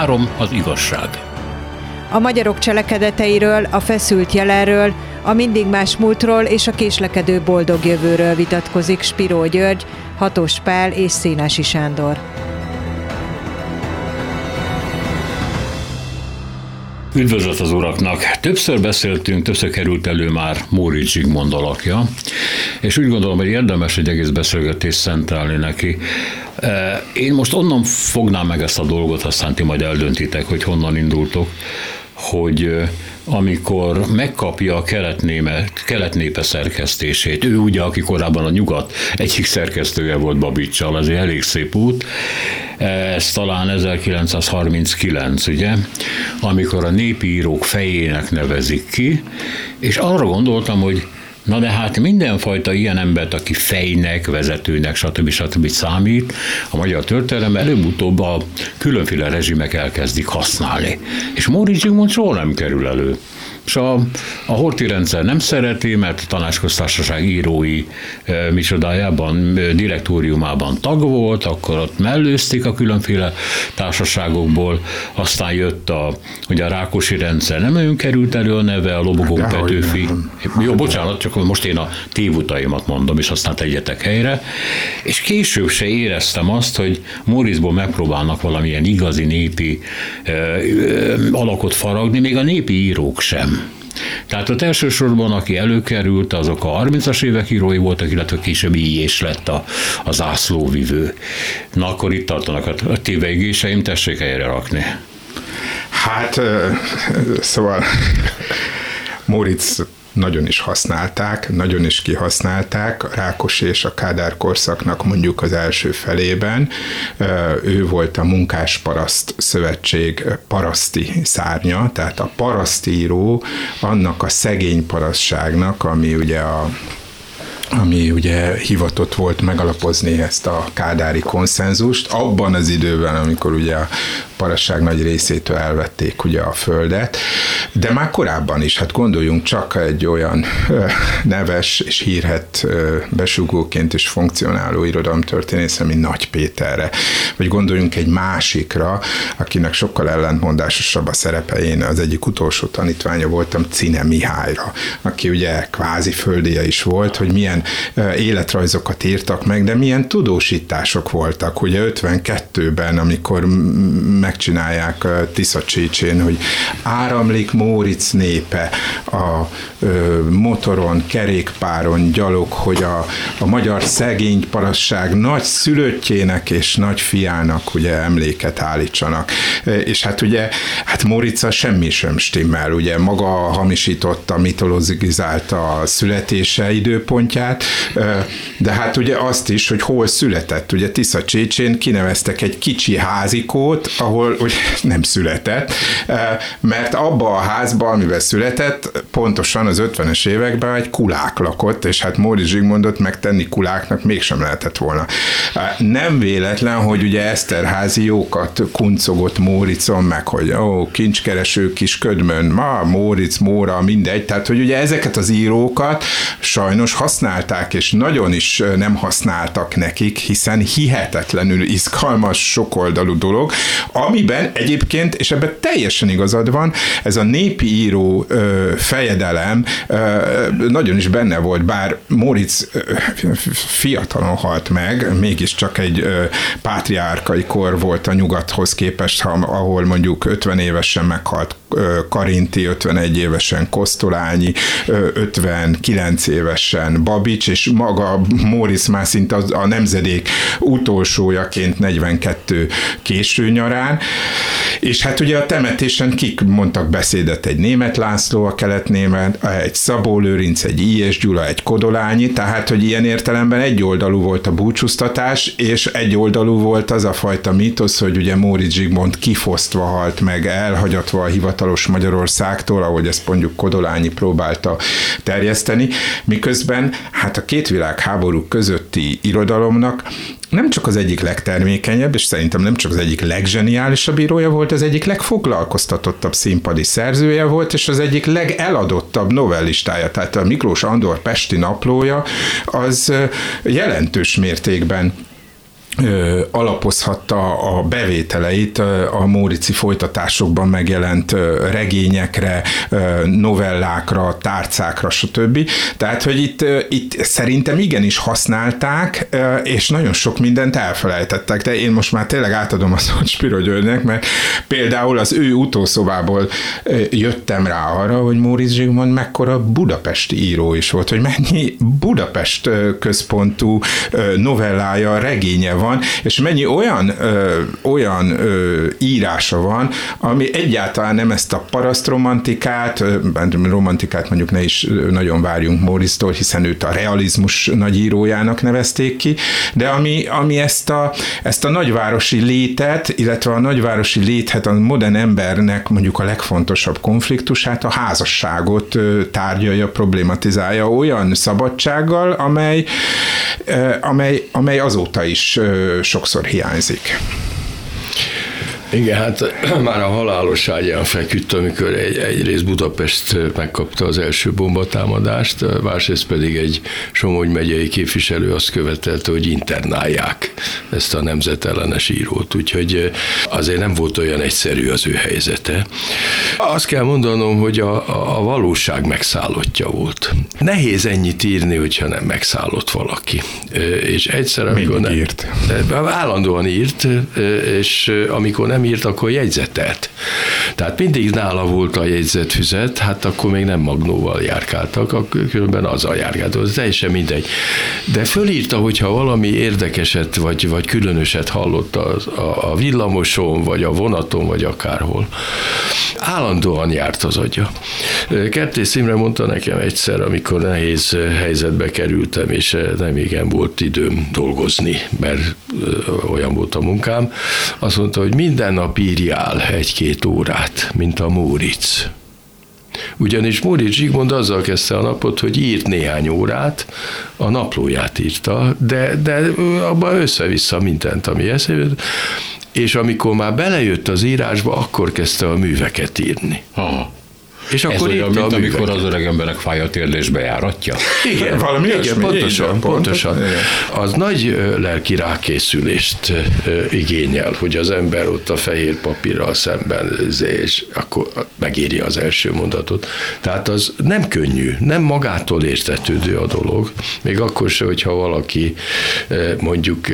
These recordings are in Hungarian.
Három az igazság. A magyarok cselekedeteiről, a feszült jelenről, a mindig más múltról és a késlekedő boldog jövőről vitatkozik Spiró György, Hatos Pál és Szénási Sándor. Üdvözlet az uraknak! Többször beszéltünk, többször került elő már Móri Zsigmond alakja, és úgy gondolom, hogy érdemes egy egész beszélgetést szentelni neki. E, én most onnan fognám meg ezt a dolgot, aztán ti majd eldöntitek, hogy honnan indultok, hogy e, amikor megkapja a keletnéme, keletnépe szerkesztését, ő ugye, aki korábban a nyugat egyik szerkesztője volt Babicsal, az egy elég szép út, ez talán 1939, ugye, amikor a népi írók fejének nevezik ki, és arra gondoltam, hogy Na de hát mindenfajta ilyen embert, aki fejnek, vezetőnek, stb. stb. számít, a magyar történelem előbb-utóbb a különféle rezsimek elkezdik használni. És Móricz Zsigmond soha nem kerül elő. És a, a horti rendszer nem szereti, mert a tanácsköztársaság írói e, micsodájában, e, direktóriumában tag volt, akkor ott mellőzték a különféle társaságokból, aztán jött a, ugye a Rákosi rendszer, nem nagyon került elő a neve, a Lobogó Petőfi. Jó, bocsánat, csak most én a tévutaimat mondom, és aztán tegyetek helyre. És később se éreztem azt, hogy Morizból megpróbálnak valamilyen igazi népi e, e, alakot faragni, még a népi írók sem. Tehát ott elsősorban, aki előkerült, azok a 30-as évek írói voltak, illetve később így is lett a, a zászlóvivő. Na akkor itt tartanak a, a téveigéseim, tessék helyre rakni. Hát, szóval Moritz nagyon is használták, nagyon is kihasználták, a Rákosi és a Kádár korszaknak mondjuk az első felében. Ő volt a Munkásparaszt Szövetség paraszti szárnya, tehát a parasztíró annak a szegény parasztságnak, ami ugye a ami ugye hivatott volt megalapozni ezt a kádári konszenzust, abban az időben, amikor ugye a parasság nagy részétől elvették ugye a földet, de már korábban is, hát gondoljunk csak egy olyan neves és hírhet besugóként is funkcionáló irodalomtörténészre, mint Nagy Péterre, vagy gondoljunk egy másikra, akinek sokkal ellentmondásosabb a szerepe, én az egyik utolsó tanítványa voltam, Cine Mihályra, aki ugye kvázi földéje is volt, hogy milyen életrajzokat írtak meg, de milyen tudósítások voltak, ugye 52-ben, amikor megcsinálják Tisza Csícsén, hogy áramlik Móric népe a motoron, kerékpáron, gyalog, hogy a, a magyar szegény parasság nagy szülöttjének és nagy fiának ugye emléket állítsanak. És hát ugye, hát Mórica semmi sem stimmel, ugye maga hamisította, mitologizálta a születése időpontját, de hát ugye azt is, hogy hol született. Ugye Tisza Csécsén kineveztek egy kicsi házikót, ahol ugye nem született, mert abba a házba, amivel született, pontosan az 50-es években egy kulák lakott, és hát Móri Zsigmondot megtenni kuláknak mégsem lehetett volna. Nem véletlen, hogy ugye Eszterházi jókat kuncogott Móricon, meg hogy ó, kincskereső kis ködmön, ma Móric, Móra, mindegy, tehát hogy ugye ezeket az írókat sajnos használták, és nagyon is nem használtak nekik, hiszen hihetetlenül izgalmas, sokoldalú dolog, amiben egyébként, és ebben teljesen igazad van, ez a népi író ö, fejedelem nagyon is benne volt, bár Moritz fiatalon halt meg, mégiscsak egy ö, pátriárkai kor volt a nyugathoz képest, ha, ahol mondjuk 50 évesen meghalt Karinti, 51 évesen Kosztolányi, 59 évesen Babics, és maga Móricz már szinte a nemzedék utolsójaként 42 késő nyarán, és hát ugye a temetésen kik mondtak beszédet, egy német László, a kelet-német, egy Szabó Lőrinc, egy I.S. Gyula, egy Kodolányi, tehát hogy ilyen értelemben egy oldalú volt a búcsúztatás, és egy oldalú volt az a fajta mítosz, hogy ugye Móricz Zsigmond kifosztva halt meg, elhagyatva a hivatalos Magyarországtól, ahogy ezt mondjuk Kodolányi próbálta terjeszteni, miközben hát a két világháború közötti irodalomnak nem csak az egyik legtermékenyebb, és szerintem nem csak az egyik legzseniálisabb írója volt, az egyik legfoglalkoztatottabb színpadi szerzője volt, és az egyik legeladottabb novellistája. Tehát a Miklós Andor Pesti naplója az jelentős mértékben alapozhatta a bevételeit a Mórici folytatásokban megjelent regényekre, novellákra, tárcákra, stb. Tehát, hogy itt, itt szerintem igenis használták, és nagyon sok mindent elfelejtettek, de én most már tényleg átadom a szót Spiro Györgynek, mert például az ő utószobából jöttem rá arra, hogy Móricz Zsigmond mekkora budapesti író is volt, hogy mennyi Budapest központú novellája, regénye van, és mennyi olyan, ö, olyan ö, írása van, ami egyáltalán nem ezt a parasztromantikát, romantikát mondjuk ne is nagyon várjunk Morisztól, hiszen őt a realizmus nagyírójának nevezték ki, de ami, ami ezt, a, ezt a nagyvárosi létet, illetve a nagyvárosi léthet a modern embernek mondjuk a legfontosabb konfliktusát, a házasságot tárgyalja, problematizálja olyan szabadsággal, amely, amely, amely azóta is sokszor hiányzik. Igen, hát már a halálosságán feküdt, amikor egy, egyrészt Budapest megkapta az első bombatámadást, másrészt pedig egy Somogy megyei képviselő azt követelte, hogy internálják ezt a nemzetellenes írót, úgyhogy azért nem volt olyan egyszerű az ő helyzete. Azt kell mondanom, hogy a, a valóság megszállottja volt. Nehéz ennyit írni, hogyha nem megszállott valaki. És egyszer, amikor nem, írt. Állandóan írt, és amikor nem nem írt, akkor jegyzetelt. Tehát mindig nála volt a jegyzetfüzet, hát akkor még nem magnóval járkáltak, akkor különben a járkáltak, az teljesen mindegy. De fölírta, hogyha valami érdekeset, vagy, vagy különöset hallott a, a, a villamoson, vagy a vonaton, vagy akárhol. Állandóan járt az agya. Kertész Imre mondta nekem egyszer, amikor nehéz helyzetbe kerültem, és nem igen volt időm dolgozni, mert olyan volt a munkám, azt mondta, hogy minden minden nap írjál egy-két órát, mint a Móric. Ugyanis Móric Zsigmond azzal kezdte a napot, hogy írt néhány órát, a naplóját írta, de, de abban össze-vissza mindent, ami eszébe és amikor már belejött az írásba, akkor kezdte a műveket írni. Aha. És akkor Ez olyan, mint amikor az öreg emberek fáj a térdésbe járatja? Igen, Valami igen pontosan, igen, pontosan. Igen. Az nagy lelki rákészülést igényel, hogy az ember ott a fehér papírral szemben és akkor megírja az első mondatot. Tehát az nem könnyű, nem magától értetődő a dolog, még akkor se, hogyha valaki mondjuk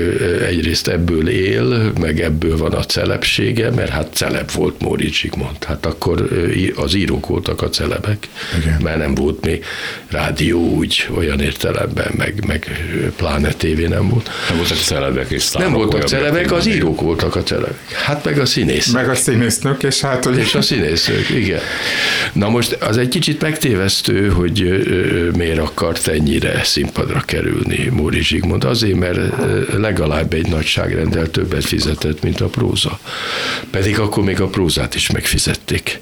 egyrészt ebből él, meg ebből van a celebsége, mert hát celeb volt Móricz Zsigmond. Hát akkor az írók volt voltak a celebek, Igen. mert nem volt még rádió úgy olyan értelemben, meg, meg pláne tévé nem volt. Nem voltak celebek és Nem voltak celebek, az írók voltak a celebek. Hát meg a színészek. Meg a színésznök, és hát... Hogy... És a színésznök, igen. Na most az egy kicsit megtévesztő, hogy miért akart ennyire színpadra kerülni Móri Zsigmond. Azért, mert legalább egy nagyságrendel többet fizetett, mint a próza. Pedig akkor még a prózát is megfizették.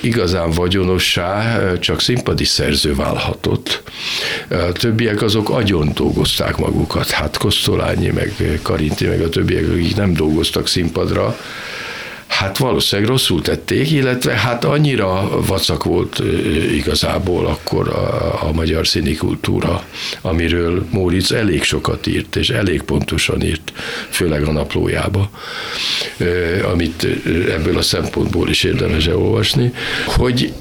Igazán vagyonossá csak színpadi szerző válhatott. A többiek azok agyon dolgozták magukat, hát Kosztolányi, meg Karinti, meg a többiek, akik nem dolgoztak színpadra, Hát valószínűleg rosszul tették, illetve hát annyira vacak volt igazából akkor a, a magyar színikultúra, amiről Móricz elég sokat írt, és elég pontosan írt, főleg a naplójába, amit ebből a szempontból is érdemes olvasni, hogy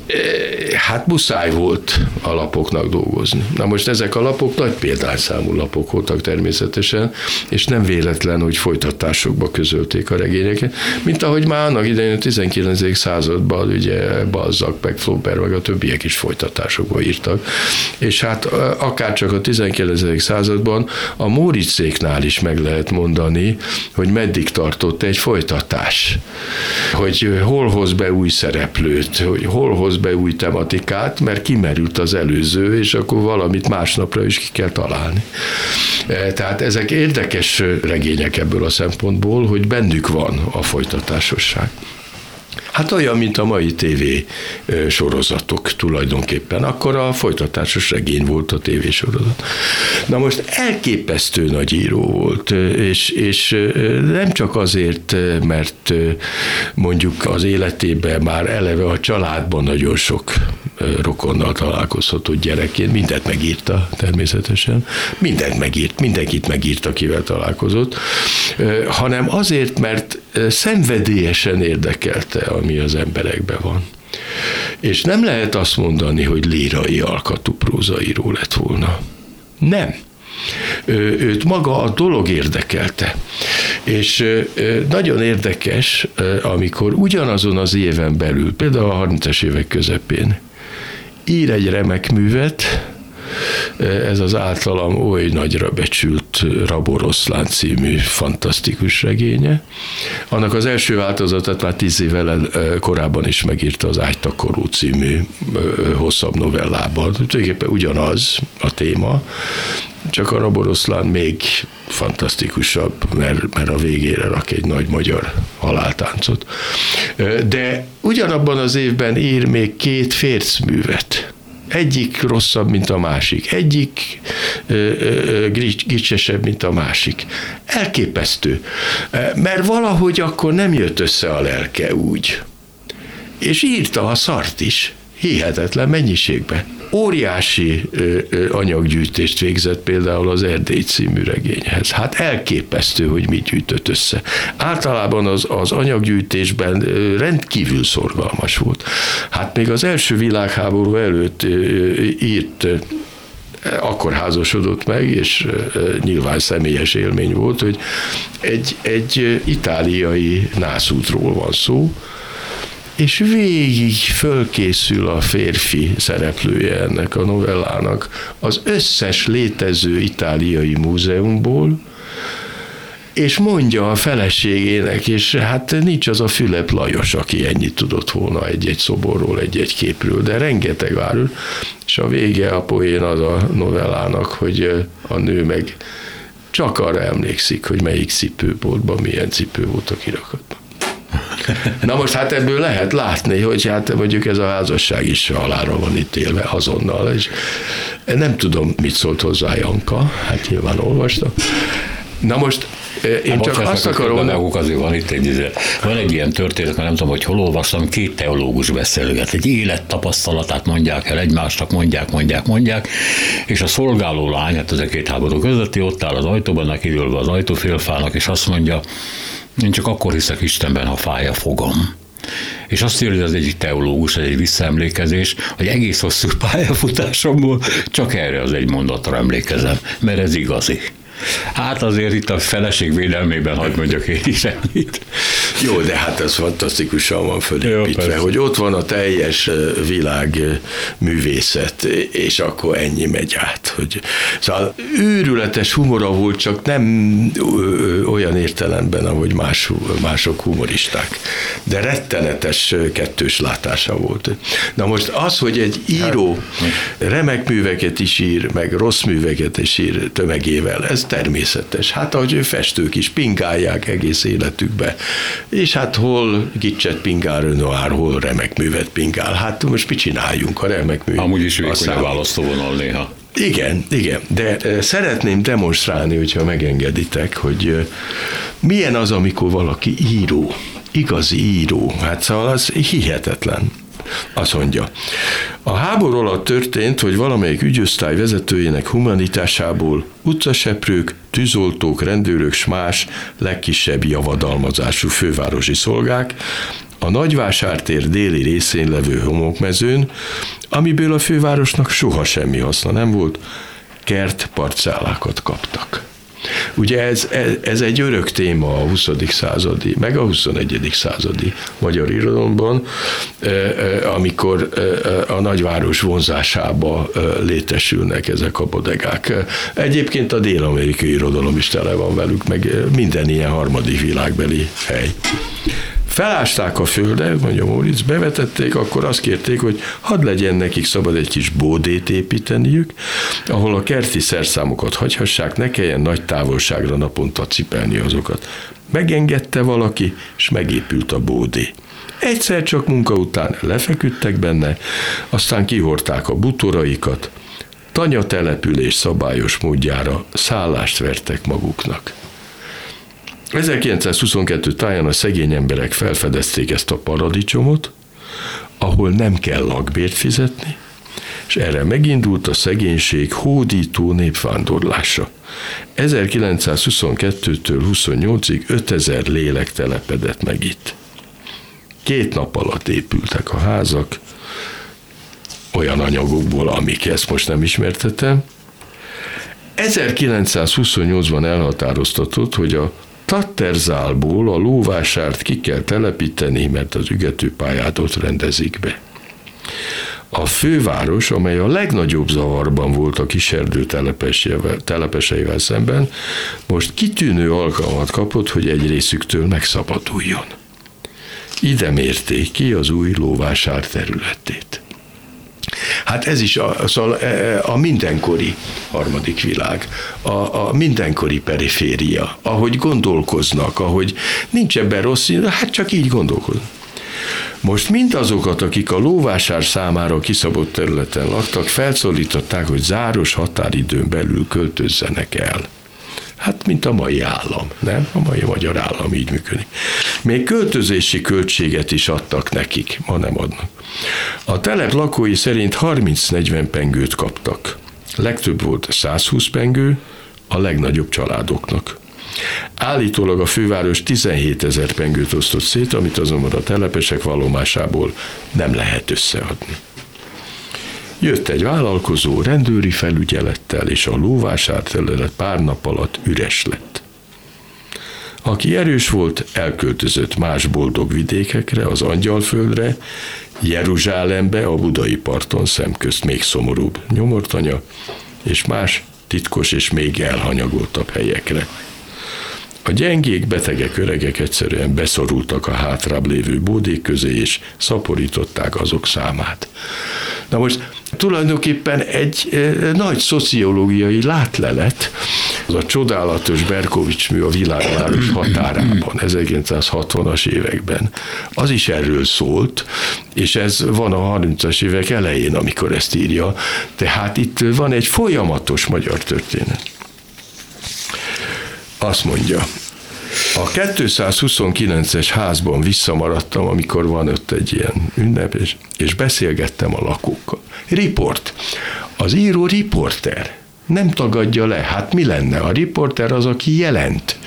hát muszáj volt a lapoknak dolgozni. Na most ezek a lapok nagy példányszámú lapok voltak természetesen, és nem véletlen, hogy folytatásokba közölték a regényeket, mint ahogy már annak idején a 19. században ugye Balzac, meg Flaubert, meg a többiek is folytatásokba írtak, és hát akár csak a 19. században a Móricéknál is meg lehet mondani, hogy meddig tartott egy folytatás, hogy hol hoz be új szereplőt, hogy hol hoz be új tematikát, mert kimerült az előző, és akkor valamit másnapra is ki kell találni. E, tehát ezek érdekes regények ebből a szempontból, hogy bennük van a Shock. Hát olyan, mint a mai TV sorozatok tulajdonképpen. Akkor a folytatásos regény volt a TV sorozat. Na most elképesztő nagy író volt, és, és nem csak azért, mert mondjuk az életében már eleve a családban nagyon sok rokonnal találkozhatott gyerekként, mindent megírta természetesen, mindent megírt, mindenkit megírt, akivel találkozott, hanem azért, mert szenvedélyesen érdekelte, ami az emberekben van. És nem lehet azt mondani, hogy lírai alkatú prózaíró lett volna. Nem őt maga a dolog érdekelte. És nagyon érdekes, amikor ugyanazon az éven belül, például a 30-es évek közepén ír egy remek művet, ez az általam oly nagyra becsült Raboroszlán című fantasztikus regénye. Annak az első változatát már tíz évvel korábban is megírta az Ágytakorú című hosszabb novellában. Tulajdonképpen ugyanaz a téma, csak a Raboroszlán még fantasztikusabb, mert, mert a végére rak egy nagy magyar haláltáncot. De ugyanabban az évben ír még két fércművet egyik rosszabb, mint a másik, egyik gicsesebb, mint a másik. Elképesztő. Mert valahogy akkor nem jött össze a lelke úgy. És írta a szart is, hihetetlen mennyiségben óriási anyaggyűjtést végzett például az Erdély című regényhez. Hát elképesztő, hogy mit gyűjtött össze. Általában az, az anyaggyűjtésben rendkívül szorgalmas volt. Hát még az első világháború előtt írt akkor házasodott meg, és nyilván személyes élmény volt, hogy egy, egy itáliai nászútról van szó, és végig fölkészül a férfi szereplője ennek a novellának az összes létező itáliai múzeumból, és mondja a feleségének, és hát nincs az a Fülep Lajos, aki ennyit tudott volna egy-egy szoborról, egy-egy képről, de rengeteg árul, és a vége a poén az a novellának, hogy a nő meg csak arra emlékszik, hogy melyik cipőboltban milyen cipő volt a kirakatban. Na most hát ebből lehet látni, hogy hát mondjuk ez a házasság is halára van ítélve azonnal, és nem tudom, mit szólt hozzá Janka, hát nyilván olvastam. Na most eh, én hát csak azt akarom... Maguk azért van itt egy, van egy ilyen történet, mert nem tudom, hogy hol olvastam, két teológus beszélget, egy élettapasztalatát mondják el egymásnak, mondják, mondják, mondják, és a szolgáló lány, hát ezek két háború közötti, ott áll az ajtóban, neki az ajtófélfának, és azt mondja, én csak akkor hiszek Istenben, ha fáj a fogam. És azt írja az egyik teológus, egy visszaemlékezés, hogy egész hosszú pályafutásomból csak erre az egy mondatra emlékezem, mert ez igazi. Hát azért itt a feleség védelmében hagyd mondjak én is ennyit. Jó, de hát ez fantasztikusan van fölépítve, Jó, hogy ott van a teljes világ művészet, és akkor ennyi megy át. Hogy, szóval őrületes humora volt, csak nem olyan értelemben, ahogy más, mások humoristák. De rettenetes kettős látása volt. Na most az, hogy egy író hát, remek műveket is ír, meg rossz műveket is ír tömegével, ez természetes. Hát ahogy festők is pingálják egész életükbe. És hát hol gicset pingál Renoir, hol remek művet pingál. Hát most mit csináljunk a remek művet? Amúgy is vékony a választóvonal néha. Igen, igen, de szeretném demonstrálni, hogyha megengeditek, hogy milyen az, amikor valaki író, igazi író. Hát szóval az hihetetlen. Azt mondja, a háború alatt történt, hogy valamelyik ügyosztály vezetőjének humanitásából utcaseprők, tűzoltók, rendőrök s más legkisebb javadalmazású fővárosi szolgák a nagyvásártér déli részén levő homokmezőn, amiből a fővárosnak soha semmi haszna nem volt, kert parcellákat kaptak. Ugye ez, ez egy örök téma a 20. századi, meg a 21. századi magyar irodalomban, amikor a nagyváros vonzásába létesülnek ezek a bodegák. Egyébként a dél-amerikai irodalom is tele van velük, meg minden ilyen harmadik világbeli hely felásták a földet, mondja Móricz, bevetették, akkor azt kérték, hogy hadd legyen nekik szabad egy kis bódét építeniük, ahol a kerti szerszámokat hagyhassák, ne kelljen nagy távolságra naponta cipelni azokat. Megengedte valaki, és megépült a bódé. Egyszer csak munka után lefeküdtek benne, aztán kihorták a butoraikat, tanya település szabályos módjára szállást vertek maguknak. 1922 táján a szegény emberek felfedezték ezt a paradicsomot, ahol nem kell lakbért fizetni, és erre megindult a szegénység hódító népvándorlása. 1922-től 28-ig 5000 lélek telepedett meg itt. Két nap alatt épültek a házak, olyan anyagokból, amik ezt most nem ismertetem. 1928-ban elhatároztatott, hogy a Tatterzálból a lóvásárt ki kell telepíteni, mert az ügetőpályát ott rendezik be. A főváros, amely a legnagyobb zavarban volt a kiserdő telepeseivel szemben, most kitűnő alkalmat kapott, hogy egy részüktől megszabaduljon. Ide mérték ki az új lóvásár területét. Hát ez is a, szóval a mindenkori harmadik világ, a, a mindenkori periféria, ahogy gondolkoznak, ahogy nincs ebben rossz, hát csak így gondolkoznak. Most mindazokat, akik a lóvásár számára kiszabott területen laktak, felszólították, hogy záros határidőn belül költözzenek el. Hát, mint a mai állam, nem? A mai magyar állam így működik. Még költözési költséget is adtak nekik, ma nem adnak. A telep lakói szerint 30-40 pengőt kaptak. Legtöbb volt 120 pengő, a legnagyobb családoknak. Állítólag a főváros 17 ezer pengőt osztott szét, amit azonban a telepesek vallomásából nem lehet összeadni. Jött egy vállalkozó rendőri felügyelettel, és a lóvásárterület pár nap alatt üres lett. Aki erős volt, elköltözött más boldog vidékekre, az Angyalföldre, Jeruzsálembe, a budai parton szemközt még szomorúbb nyomortanya, és más titkos és még elhanyagoltabb helyekre. A gyengék, betegek, öregek egyszerűen beszorultak a hátrább lévő bódék közé, és szaporították azok számát. Na most tulajdonképpen egy e, nagy szociológiai látlelet, az a csodálatos Berkovics mű a világváros határában, 1960-as években. Az is erről szólt, és ez van a 30-as évek elején, amikor ezt írja. Tehát itt van egy folyamatos magyar történet. Azt mondja, a 229-es házban visszamaradtam, amikor van ott egy ilyen ünnep, és, és beszélgettem a lakókkal. Riport. Az író riporter. Nem tagadja le. Hát mi lenne? A riporter az, aki jelent.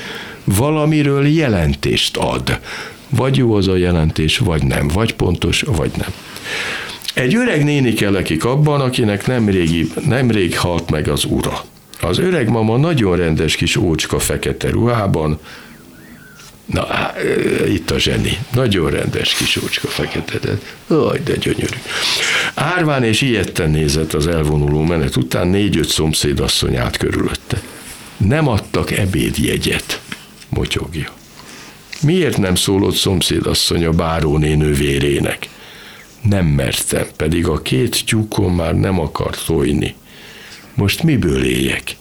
Valamiről jelentést ad. Vagy jó az a jelentés, vagy nem. Vagy pontos, vagy nem. Egy öreg néni kelekik abban, akinek nemrég, nemrég halt meg az ura. Az öreg mama nagyon rendes kis ócska fekete ruhában, Na, itt a zseni. Nagyon rendes kis ócska fekete. Aj, de gyönyörű. Árván és ilyetten nézett az elvonuló menet után négy-öt szomszédasszony át körülötte. Nem adtak ebédjegyet, motyogja. Miért nem szólott szomszédasszony a báróné nővérének? Nem mertem, pedig a két tyúkon már nem akar tojni. Most miből éljek?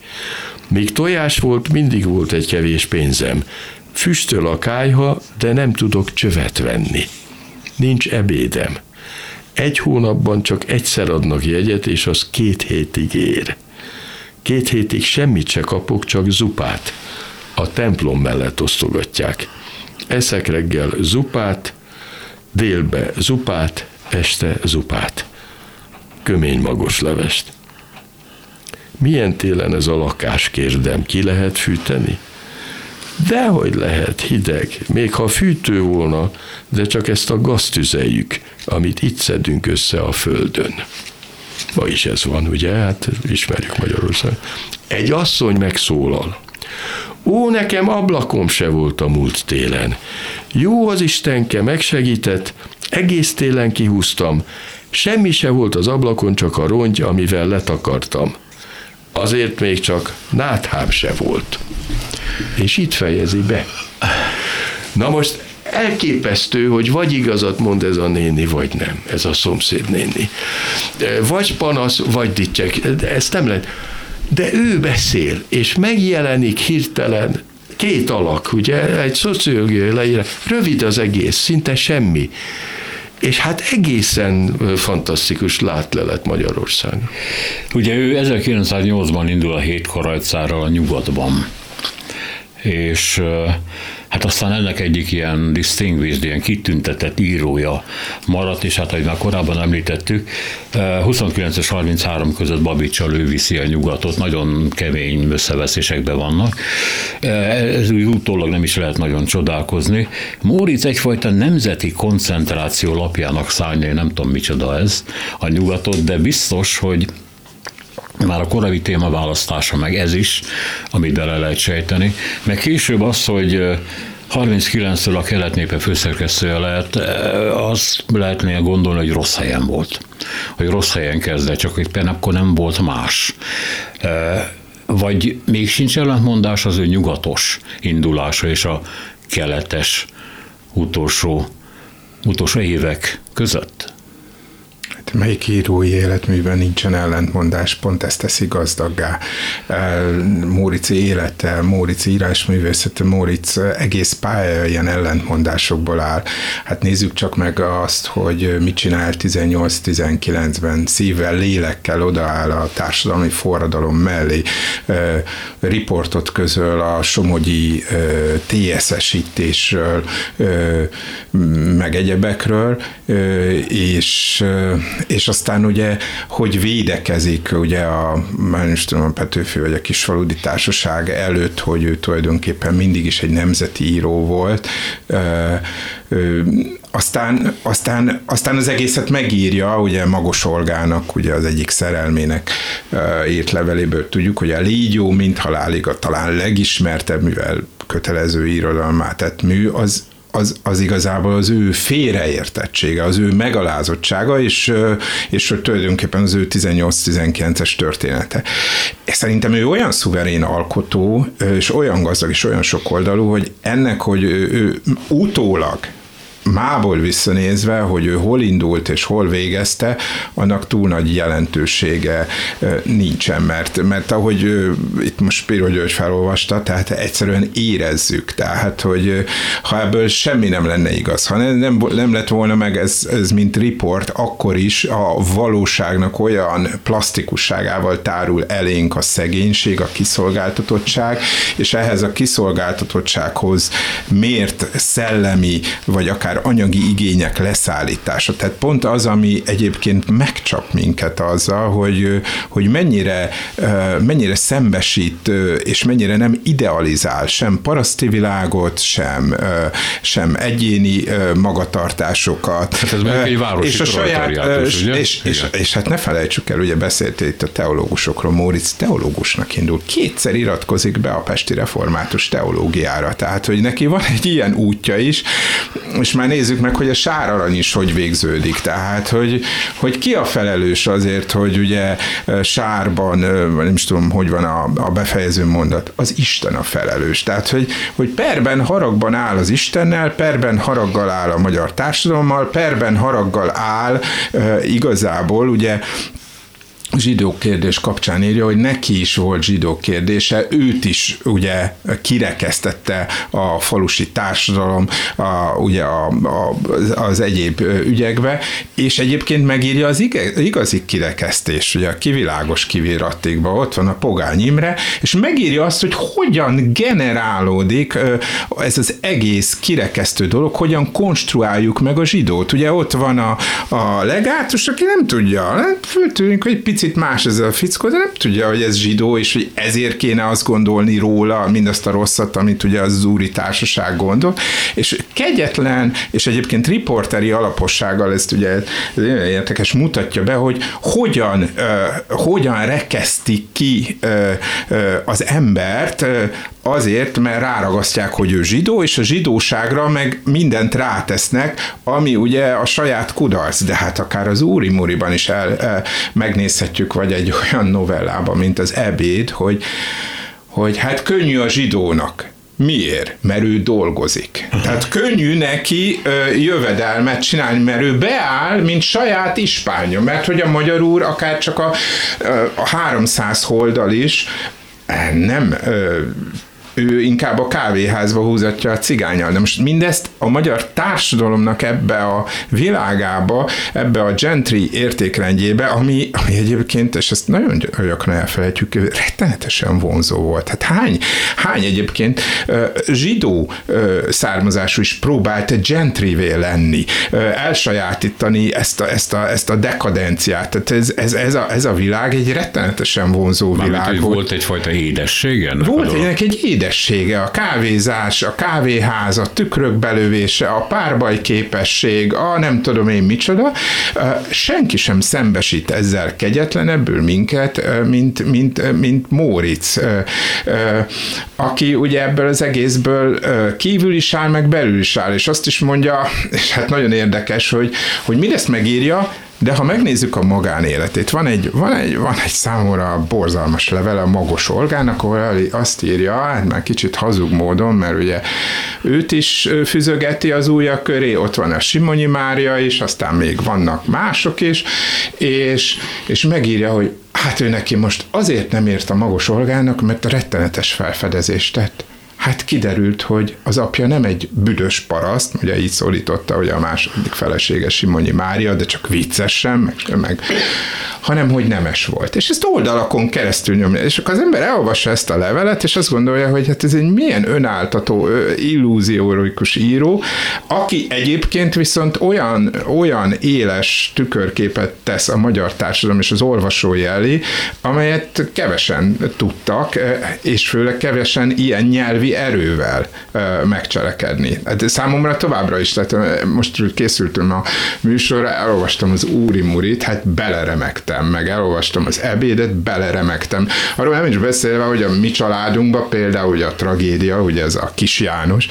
Míg tojás volt, mindig volt egy kevés pénzem. Füstöl a kájha, de nem tudok csövet venni. Nincs ebédem. Egy hónapban csak egyszer adnak jegyet, és az két hétig ér. Két hétig semmit se kapok, csak zupát. A templom mellett osztogatják. Eszek reggel zupát, délbe zupát, este zupát. Kömény magos levest. Milyen télen ez a lakás, kérdem, ki lehet fűteni? Dehogy lehet, hideg, még ha fűtő volna, de csak ezt a gazt amit itt szedünk össze a földön. Ma is ez van, ugye? Hát ismerjük Magyarország. Egy asszony megszólal. Ó, nekem ablakom se volt a múlt télen. Jó az Istenke, megsegített, egész télen kihúztam, semmi se volt az ablakon, csak a rongy, amivel letakartam. Azért még csak náthám se volt és itt fejezi be. Na most elképesztő, hogy vagy igazat mond ez a néni, vagy nem, ez a szomszéd néni. Vagy panasz, vagy dicsek, ezt nem lehet. De ő beszél, és megjelenik hirtelen két alak, ugye, egy szociológiai leírás, rövid az egész, szinte semmi. És hát egészen fantasztikus látlelet Magyarország. Ugye ő 1908-ban indul a hét karajcára a nyugatban és hát aztán ennek egyik ilyen distinguished, ilyen kitüntetett írója maradt, és hát, ahogy már korábban említettük, 29 és 33 között Babicsal ő viszi a nyugatot, nagyon kemény összeveszésekben vannak. Ez úgy utólag nem is lehet nagyon csodálkozni. Móricz egyfajta nemzeti koncentráció lapjának szárnya, nem tudom micsoda ez, a nyugatot, de biztos, hogy már a korai témaválasztása, meg ez is, amit bele lehet sejteni, meg később az, hogy 39-től a kelet népe főszerkesztője lehet, az lehetne gondolni, hogy rossz helyen volt. Hogy rossz helyen kezdett, csak például akkor nem volt más. Vagy még sincs ellentmondás az ő nyugatos indulása és a keletes utolsó, utolsó évek között? Melyik írói életműben nincsen ellentmondás, pont ezt teszi gazdaggá. Mórici élete, Mórici írásművészete, Móric egész pálya ilyen ellentmondásokból áll. Hát nézzük csak meg azt, hogy mit csinál 18-19-ben, szívvel, lélekkel odaáll a társadalmi forradalom mellé, riportot közöl a somogyi TSS-ítésről, meg egyebekről, és és aztán ugye, hogy védekezik ugye a, már is tudom, a Petőfi vagy a Kisfaludi Társaság előtt, hogy ő tulajdonképpen mindig is egy nemzeti író volt, aztán, aztán, aztán az egészet megírja, ugye Magos Olgának, ugye az egyik szerelmének írt leveléből tudjuk, hogy a Légyó, mint halálig a talán legismertebb, mivel kötelező irodalmát tett mű, az az, az igazából az ő félreértettsége, az ő megalázottsága, és, és hogy tulajdonképpen az ő 18-19-es története. Szerintem ő olyan szuverén alkotó, és olyan gazdag, és olyan sokoldalú, hogy ennek, hogy ő, ő utólag mából visszanézve, hogy ő hol indult és hol végezte, annak túl nagy jelentősége nincsen, mert, mert ahogy itt most Spiro György felolvasta, tehát egyszerűen érezzük, tehát, hogy ha ebből semmi nem lenne igaz, ha nem, nem, nem lett volna meg ez, ez mint riport, akkor is a valóságnak olyan plastikusságával tárul elénk a szegénység, a kiszolgáltatottság, és ehhez a kiszolgáltatottsághoz mért szellemi, vagy akár anyagi igények leszállítása. Tehát pont az, ami egyébként megcsap minket azzal, hogy, hogy mennyire, mennyire szembesít, és mennyire nem idealizál sem paraszti világot, sem, sem egyéni magatartásokat. Hát ez meg egy városi és a saját, és, és, és, és, hát ne felejtsük el, ugye beszéltél itt a teológusokról, Móricz teológusnak indul, kétszer iratkozik be a Pesti Református teológiára, tehát hogy neki van egy ilyen útja is, és már nézzük meg, hogy a sárarany is hogy végződik. Tehát, hogy, hogy ki a felelős azért, hogy ugye sárban, nem is tudom, hogy van a, a befejező mondat, az Isten a felelős. Tehát, hogy, hogy perben haragban áll az Istennel, perben haraggal áll a magyar társadalommal, perben haraggal áll igazából ugye zsidó kérdés kapcsán írja, hogy neki is volt zsidó kérdése, őt is ugye kirekesztette a falusi társadalom a, ugye a, a, az egyéb ügyekbe, és egyébként megírja az igazi kirekesztés, ugye a kivilágos kivirattékban, ott van a Pogány Imre, és megírja azt, hogy hogyan generálódik ez az egész kirekesztő dolog, hogyan konstruáljuk meg a zsidót. Ugye ott van a, a legátus, aki nem tudja, föltűnik, hogy egy picit más ez a fickó, de nem tudja, hogy ez zsidó, és hogy ezért kéne azt gondolni róla, mindazt a rosszat, amit ugye az úri társaság gondol, és kegyetlen, és egyébként riporteri alapossággal ezt ugye érdekes mutatja be, hogy hogyan, uh, hogyan rekesztik ki uh, uh, az embert uh, azért, mert ráragasztják, hogy ő zsidó, és a zsidóságra meg mindent rátesznek, ami ugye a saját kudarc, de hát akár az Úri Muriban is el, el, megnézhetjük, vagy egy olyan novellában, mint az Ebéd, hogy, hogy hát könnyű a zsidónak, Miért? Mert ő dolgozik. Tehát könnyű neki ö, jövedelmet csinálni, mert ő beáll, mint saját ispánja, mert hogy a magyar úr akár csak a, a 300 holdal is nem ö, ő inkább a kávéházba húzatja a cigányal. De most mindezt a magyar társadalomnak ebbe a világába, ebbe a gentry értékrendjébe, ami, ami egyébként, és ezt nagyon gyakran elfelejtjük, rettenetesen vonzó volt. Hát hány, hány egyébként zsidó származású is próbált gentryvé lenni, elsajátítani ezt a, ezt a, ezt a dekadenciát. Tehát ez, ez, ez, a, ez a világ egy rettenetesen vonzó Mármint, világ volt. Volt egyfajta édessége? Volt egy, egy édessége, a kávézás, a kávéház, a tükrök belövése, a párbaj képesség, a nem tudom én micsoda. Senki sem szembesít ezzel kegyetlenebbül minket, mint, mint, mint Móricz, aki ugye ebből az egészből kívül is áll, meg belül is áll, és azt is mondja, és hát nagyon érdekes, hogy, hogy mindezt megírja, de ha megnézzük a magánéletét, van egy, van egy, van egy számomra borzalmas levele a Magos Olgának, ahol azt írja, hát már kicsit hazug módon, mert ugye őt is füzögeti az ujjak köré, ott van a Simonyi Mária is, aztán még vannak mások is, és, és megírja, hogy hát ő neki most azért nem ért a Magos Olgának, mert a rettenetes felfedezést tett hát kiderült, hogy az apja nem egy büdös paraszt, ugye így szólította, hogy a második felesége Simonyi Mária, de csak viccesen, meg, meg, hanem hogy nemes volt. És ezt oldalakon keresztül nyomja. És akkor az ember elolvassa ezt a levelet, és azt gondolja, hogy hát ez egy milyen önáltató, illúziórikus író, aki egyébként viszont olyan, olyan éles tükörképet tesz a magyar társadalom és az olvasói elé, amelyet kevesen tudtak, és főleg kevesen ilyen nyelvi nyelvi erővel megcselekedni. Hát számomra továbbra is, tehát most készültem a műsorra, elolvastam az Úri Murit, hát beleremegtem, meg elolvastam az ebédet, beleremegtem. Arról nem is beszélve, hogy a mi családunkban például ugye a tragédia, ugye ez a kis János,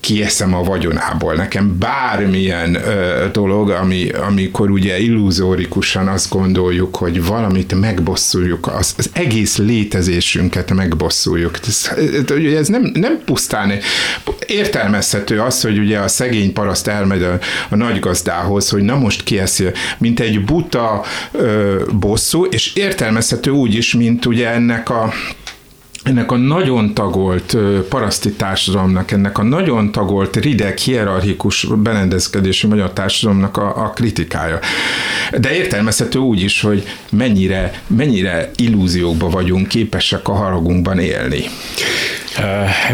kieszem a vagyonából. Nekem bármilyen ö, dolog, ami, amikor ugye illuzórikusan azt gondoljuk, hogy valamit megbosszuljuk, az, az egész létezésünket megbosszuljuk. Ez, ez nem, nem pusztán értelmezhető az, hogy ugye a szegény paraszt elmegy a, a nagygazdához, hogy na most kieszi, mint egy buta ö, bosszú, és értelmezhető úgy is, mint ugye ennek a ennek a nagyon tagolt paraszti társadalomnak, ennek a nagyon tagolt, rideg, hierarchikus berendezkedési magyar társadalomnak a, a kritikája. De értelmezhető úgy is, hogy mennyire, mennyire illúziókba vagyunk képesek a haragunkban élni.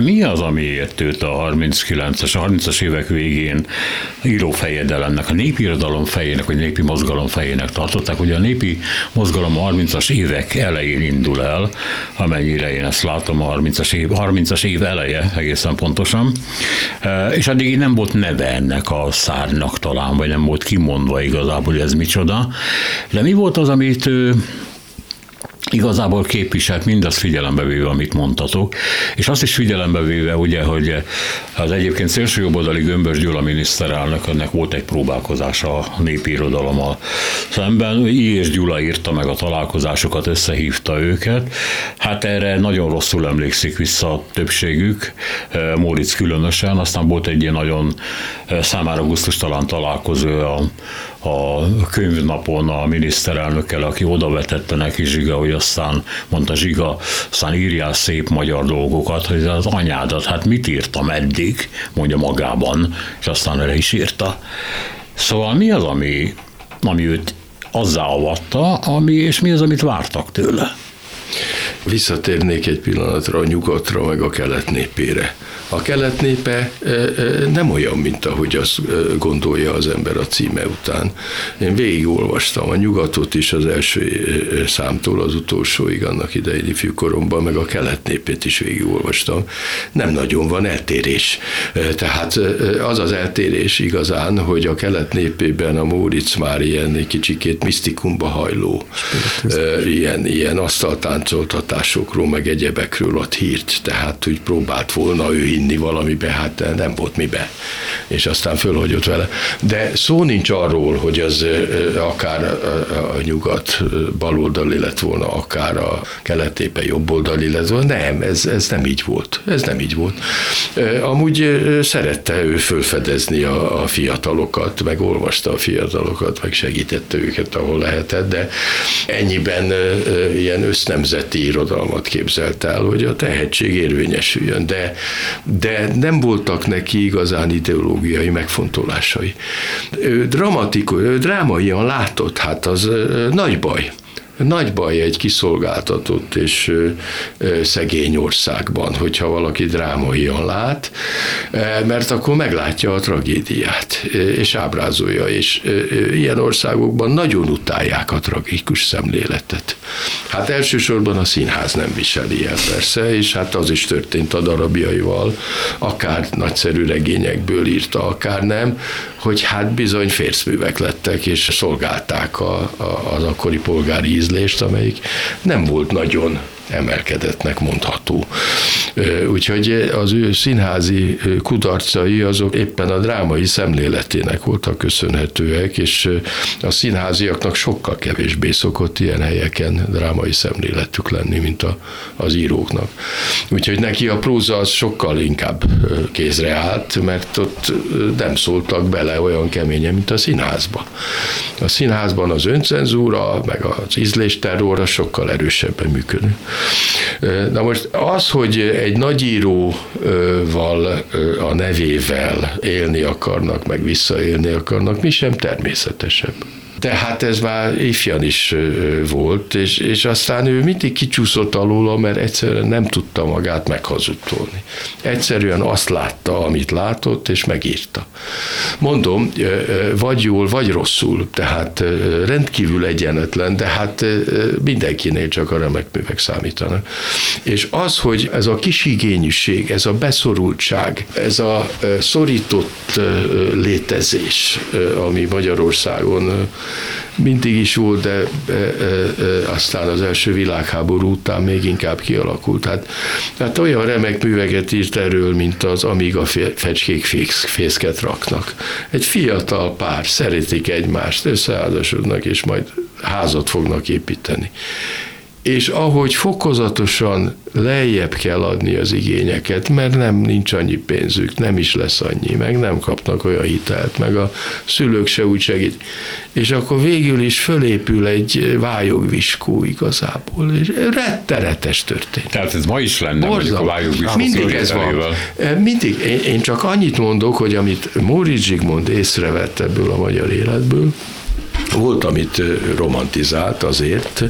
Mi az, amiért őt a 39-es, a 30-as évek végén írófejedelemnek, a népirodalom fejének, vagy népi mozgalom fejének tartották? Ugye a népi mozgalom a 30-as évek elején indul el, amennyire én ezt látom, a 30-as év, 30-as év eleje egészen pontosan, és addig nem volt neve ennek a szárnak talán, vagy nem volt kimondva igazából, hogy ez micsoda. De mi volt az, amit ő igazából képviselt mindazt figyelembe véve, amit mondtatok, és azt is figyelembe véve, ugye, hogy az egyébként szélsőjobboldali Gömbös Gyula miniszterelnök, ennek volt egy próbálkozása a népi irodalommal szemben. I. és Gyula írta meg a találkozásokat, összehívta őket. Hát erre nagyon rosszul emlékszik vissza a többségük, Móricz különösen, aztán volt egy ilyen nagyon számára gusztustalan találkozó a, a könyvnapon a miniszterelnökkel, aki oda vetette neki Zsiga, hogy aztán mondta Zsiga, aztán írjál szép magyar dolgokat, hogy az anyádat, hát mit írtam eddig, mondja magában, és aztán erre is írta. Szóval mi az, ami, ami őt azzá avatta, ami, és mi az, amit vártak tőle? Visszatérnék egy pillanatra a nyugatra, meg a kelet népére. A kelet népe nem olyan, mint ahogy azt gondolja az ember a címe után. Én végigolvastam a nyugatot is az első számtól az utolsóig annak idején ifjúkoromban, meg a kelet népét is végigolvastam. Nem nagyon van eltérés. Tehát az az eltérés igazán, hogy a kelet népében a Móricz már ilyen kicsikét misztikumba hajló, ilyen, ilyen asztaltáncoltatásokról, meg egyebekről ad hírt, tehát úgy próbált volna ő hinni valamibe, hát nem volt mibe. És aztán fölhagyott vele. De szó nincs arról, hogy az akár a nyugat baloldali lett volna, akár a keletépe jobboldali lett volna. Nem, ez, ez nem így volt. Ez nem így volt. Amúgy szerette ő fölfedezni a, a fiatalokat, meg olvasta a fiatalokat, meg segítette őket, ahol lehetett, de ennyiben ilyen össznemzeti irodalmat képzelt el, hogy a tehetség érvényesüljön, de, de nem voltak neki igazán ideológiai megfontolásai. Ő dramatikus, ő drámaian látott, hát az nagy baj nagy baj egy kiszolgáltatott és szegény országban, hogyha valaki drámaian lát, mert akkor meglátja a tragédiát, és ábrázolja, és ilyen országokban nagyon utálják a tragikus szemléletet. Hát elsősorban a színház nem viseli el persze, és hát az is történt a darabjaival, akár nagyszerű regényekből írta, akár nem, hogy hát bizony férszművek lettek, és szolgálták a, a, az akkori polgári ízlést, amelyik nem volt nagyon emelkedettnek mondható. Úgyhogy az ő színházi kudarcai azok éppen a drámai szemléletének voltak köszönhetőek, és a színháziaknak sokkal kevésbé szokott ilyen helyeken drámai szemléletük lenni, mint a, az íróknak. Úgyhogy neki a próza az sokkal inkább kézre állt, mert ott nem szóltak bele olyan keményen, mint a színházba. A színházban az öncenzúra, meg az ízlésterror sokkal erősebben működő. Na most az, hogy egy nagyíróval a nevével élni akarnak, meg visszaélni akarnak, mi sem természetesebb. De hát ez már ifjan is volt, és, és aztán ő mindig kicsúszott alóla, mert egyszerűen nem tudta magát meghazudtolni. Egyszerűen azt látta, amit látott, és megírta. Mondom, vagy jól, vagy rosszul, tehát rendkívül egyenetlen, de hát mindenkinél csak a remek művek számítanak. És az, hogy ez a kisigényűség, ez a beszorultság, ez a szorított létezés, ami Magyarországon mindig is volt, de e, e, aztán az első világháború után még inkább kialakult. Hát, hát olyan remek műveket írt erről, mint az Amíg a fecskék fészket raknak. Egy fiatal pár szeretik egymást, összeházasodnak, és majd házat fognak építeni és ahogy fokozatosan lejjebb kell adni az igényeket, mert nem nincs annyi pénzük, nem is lesz annyi, meg nem kapnak olyan hitelt, meg a szülők se úgy segít. És akkor végül is fölépül egy vályogviskó igazából, és rettenetes történt. Tehát ez ma is lenne, Borzal. a vályogviskó Mindig ez van. Mindig. Én csak annyit mondok, hogy amit Móricz Zsigmond észrevett ebből a magyar életből, volt, amit romantizált azért,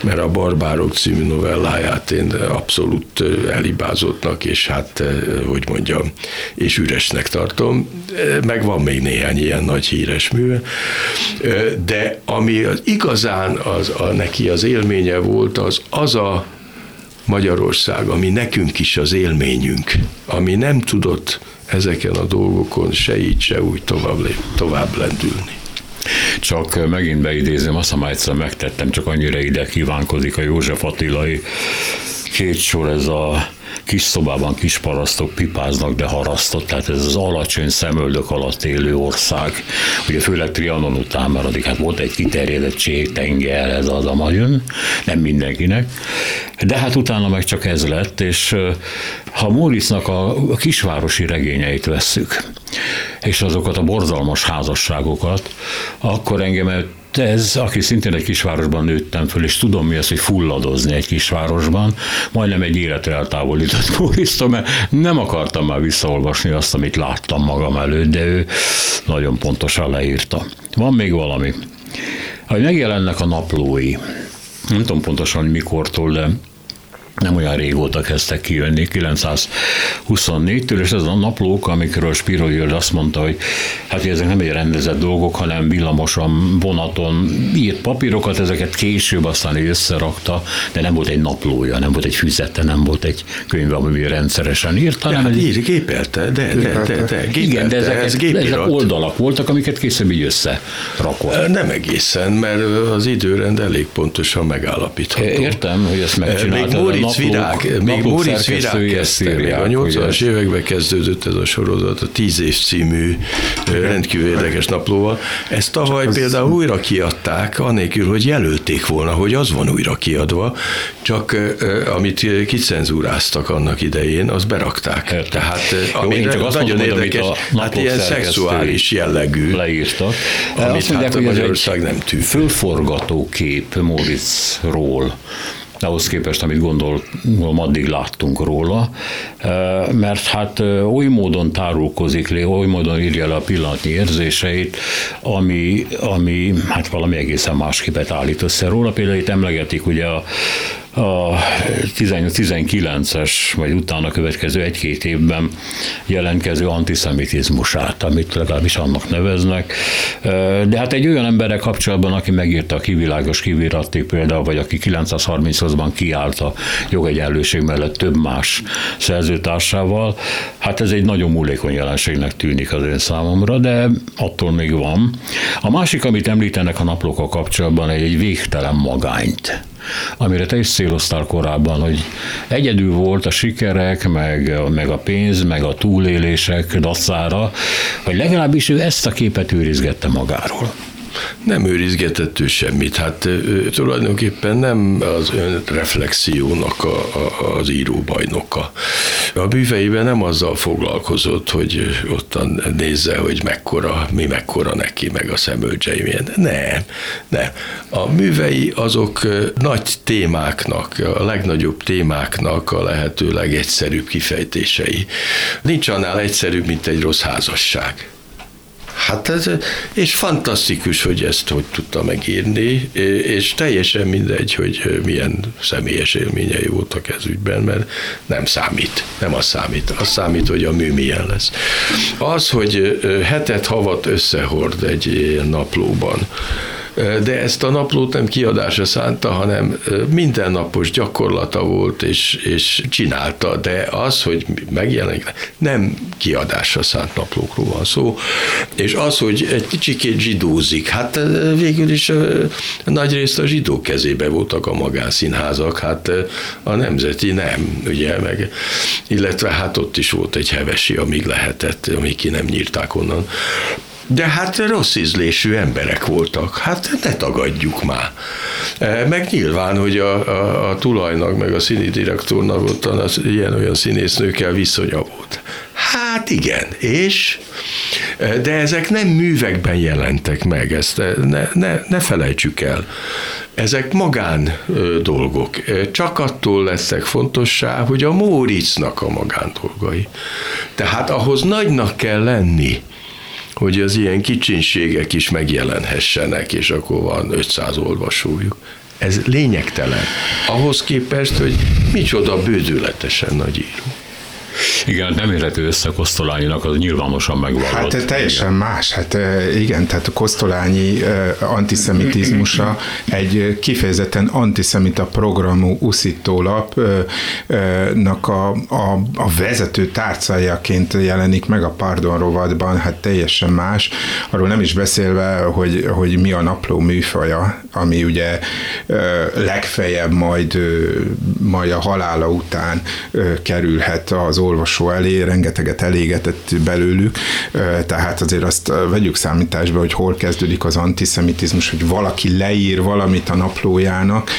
mert a Barbárok című novelláját én abszolút elibázottnak, és hát, hogy mondjam, és üresnek tartom, meg van még néhány ilyen nagy híres műve, de ami az igazán az, a, neki az élménye volt, az az a Magyarország, ami nekünk is az élményünk, ami nem tudott ezeken a dolgokon se így, se úgy tovább, tovább lendülni. Csak megint beidézem, azt már egyszer megtettem, csak annyira ide kívánkozik a József Attilai. Két sor, ez a kis szobában kis parasztok pipáznak, de harasztott, tehát ez az alacsony szemöldök alatt élő ország, ugye főleg Trianon után, mert addig hát volt egy kiterjedettség, tenger, ez az a majön, nem mindenkinek, de hát utána meg csak ez lett, és ha Móricznak a kisvárosi regényeit vesszük, és azokat a borzalmas házasságokat, akkor engem ez, aki szintén egy kisvárosban nőttem föl, és tudom mi az, hogy fulladozni egy kisvárosban, majdnem egy életre eltávolított Mórisztól, mert nem akartam már visszaolvasni azt, amit láttam magam előtt, de ő nagyon pontosan leírta. Van még valami. Hogy megjelennek a naplói, nem tudom pontosan mikortól, de nem olyan régóta kezdtek kijönni, 924-től, és ez a naplók, amikről Spiro György azt mondta, hogy hát ezek nem egy rendezett dolgok, hanem villamoson, vonaton írt papírokat, ezeket később aztán összerakta, de nem volt egy naplója, nem volt egy füzete, nem volt egy könyv, ami rendszeresen írt, hanem... Hát ír, gépelte, de, de, de, de gépelte, Igen, de ezek, ez ezek oldalak voltak, amiket később így összerakott. Nem egészen, mert az időrend elég pontosan megállapítható. Értem, hogy ezt megcsinálta. Móricz Virág, még Móricz Virág kezdte, még a 80-as években kezdődött ez a sorozat, a Tíz év című rendkívül érdekes naplóval. Ezt tavaly csak például az... újra kiadták, anélkül, hogy jelölték volna, hogy az van újra kiadva, csak amit kicenzúráztak annak idején, az berakták. Értem. Tehát Jó, csak azt nagyon mondom, érdekes, a hát ilyen szexuális jellegű. Leírtak. Amit azt mondják, hát hogy Magyarország nem tű. Fölforgató kép Moritzról ahhoz képest, amit gondolom addig láttunk róla, mert hát oly módon tárulkozik le, oly módon írja le a pillanatnyi érzéseit, ami, ami hát valami egészen más képet állít össze róla. Például itt emlegetik ugye a a 18-19-es, vagy utána következő egy-két évben jelentkező antiszemitizmusát, amit legalábbis annak neveznek. De hát egy olyan emberrel kapcsolatban, aki megírta a kivilágos kivirati például, vagy aki 938-ban kiállt a jogegyenlőség mellett több más szerzőtársával, hát ez egy nagyon múlékony jelenségnek tűnik az én számomra, de attól még van. A másik, amit említenek a naplókkal kapcsolatban, egy végtelen magányt amire te is céloztál korábban, hogy egyedül volt a sikerek, meg, meg a pénz, meg a túlélések dacára, vagy legalábbis ő ezt a képet őrizgette magáról nem őrizgetett ő semmit. Hát ő, tulajdonképpen nem az ön reflexiónak a, a, az íróbajnoka. A műveiben nem azzal foglalkozott, hogy ottan nézze, hogy mekkora, mi mekkora neki, meg a szemölcsei milyen. Nem, nem. A művei azok nagy témáknak, a legnagyobb témáknak a lehető legegyszerűbb kifejtései. Nincs annál egyszerűbb, mint egy rossz házasság. Hát ez, és fantasztikus, hogy ezt hogy tudta megírni, és teljesen mindegy, hogy milyen személyes élményei voltak ez ügyben, mert nem számít, nem az számít, az számít, hogy a mű milyen lesz. Az, hogy hetet havat összehord egy naplóban, de ezt a naplót nem kiadásra szánta, hanem mindennapos gyakorlata volt, és, és csinálta, de az, hogy megjelenik, nem kiadásra szánt naplókról van szó, és az, hogy egy kicsikét zsidózik, hát végül is nagy részt a zsidó kezébe voltak a magánszínházak, hát a nemzeti nem, ugye, meg, illetve hát ott is volt egy hevesi, amíg lehetett, amíg ki nem nyírták onnan de hát rossz ízlésű emberek voltak. Hát ne tagadjuk már. E, meg nyilván, hogy a, a, a tulajnak, meg a színi direktornak ott az ilyen-olyan színésznőkkel viszonya volt. Hát igen, és? E, de ezek nem művekben jelentek meg, ezt e, ne, ne, ne felejtsük el. Ezek magán dolgok. Csak attól lesznek fontossá, hogy a Móricnak a magán dolgai. Tehát ahhoz nagynak kell lenni, hogy az ilyen kicsinségek is megjelenhessenek, és akkor van 500 olvasójuk. Ez lényegtelen. Ahhoz képest, hogy micsoda bődületesen nagy író. Igen, nem érhető össze Kosztolányinak, az nyilvánosan megvallott. Hát teljesen igen. más. Hát igen, tehát a Kosztolányi antiszemitizmusa egy kifejezetten antiszemita programú uszítólapnak a, a, a vezető tárcájaként jelenik meg a Pardon rovatban, hát teljesen más. Arról nem is beszélve, hogy, hogy mi a napló műfaja, ami ugye legfeljebb majd, majd a halála után kerülhet az olvasó elé, rengeteget elégetett belőlük, tehát azért azt vegyük számításba, hogy hol kezdődik az antiszemitizmus, hogy valaki leír valamit a naplójának,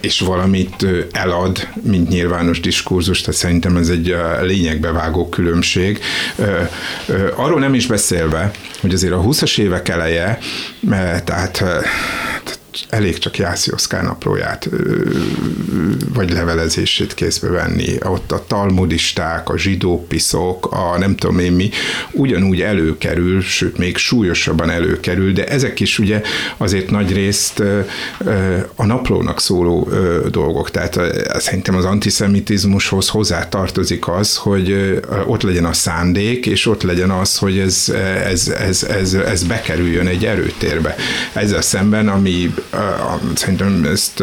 és valamit elad, mint nyilvános diskurzus, tehát szerintem ez egy lényegbe vágó különbség. Arról nem is beszélve, hogy azért a 20-as évek eleje, tehát elég csak Jászi Oszkár naplóját vagy levelezését kézbe venni. Ott a talmudisták, a zsidópiszok, a nem tudom én mi, ugyanúgy előkerül, sőt még súlyosabban előkerül, de ezek is ugye azért nagy részt a naplónak szóló dolgok. Tehát szerintem az antiszemitizmushoz hozzá tartozik az, hogy ott legyen a szándék, és ott legyen az, hogy ez, ez, ez, ez, ez bekerüljön egy erőtérbe. Ezzel szemben, ami szerintem ezt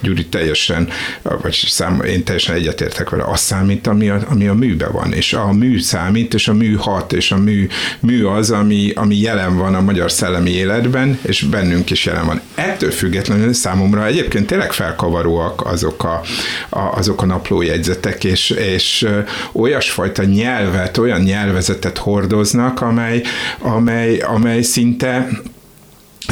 Gyuri teljesen, vagy szám, én teljesen egyetértek vele, az számít, ami a, ami a műben van, és a mű számít, és a mű hat, és a mű, mű az, ami, ami jelen van a magyar szellemi életben, és bennünk is jelen van. Ettől függetlenül számomra egyébként tényleg felkavaróak azok a, a, azok a naplójegyzetek, és, és olyasfajta nyelvet, olyan nyelvezetet hordoznak, amely, amely, amely szinte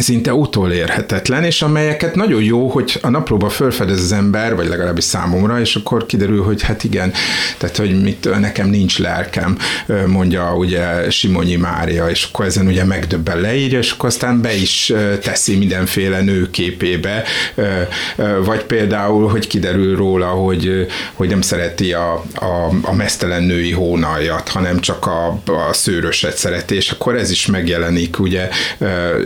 szinte utolérhetetlen, és amelyeket nagyon jó, hogy a naplóba felfedez az ember, vagy legalábbis számomra, és akkor kiderül, hogy hát igen, tehát hogy mit, nekem nincs lelkem, mondja ugye Simonyi Mária, és akkor ezen ugye megdöbben leírja, és akkor aztán be is teszi mindenféle nőképébe, vagy például, hogy kiderül róla, hogy, hogy nem szereti a, a, a mesztelen női hónaljat, hanem csak a, a szőröset szereti, és akkor ez is megjelenik ugye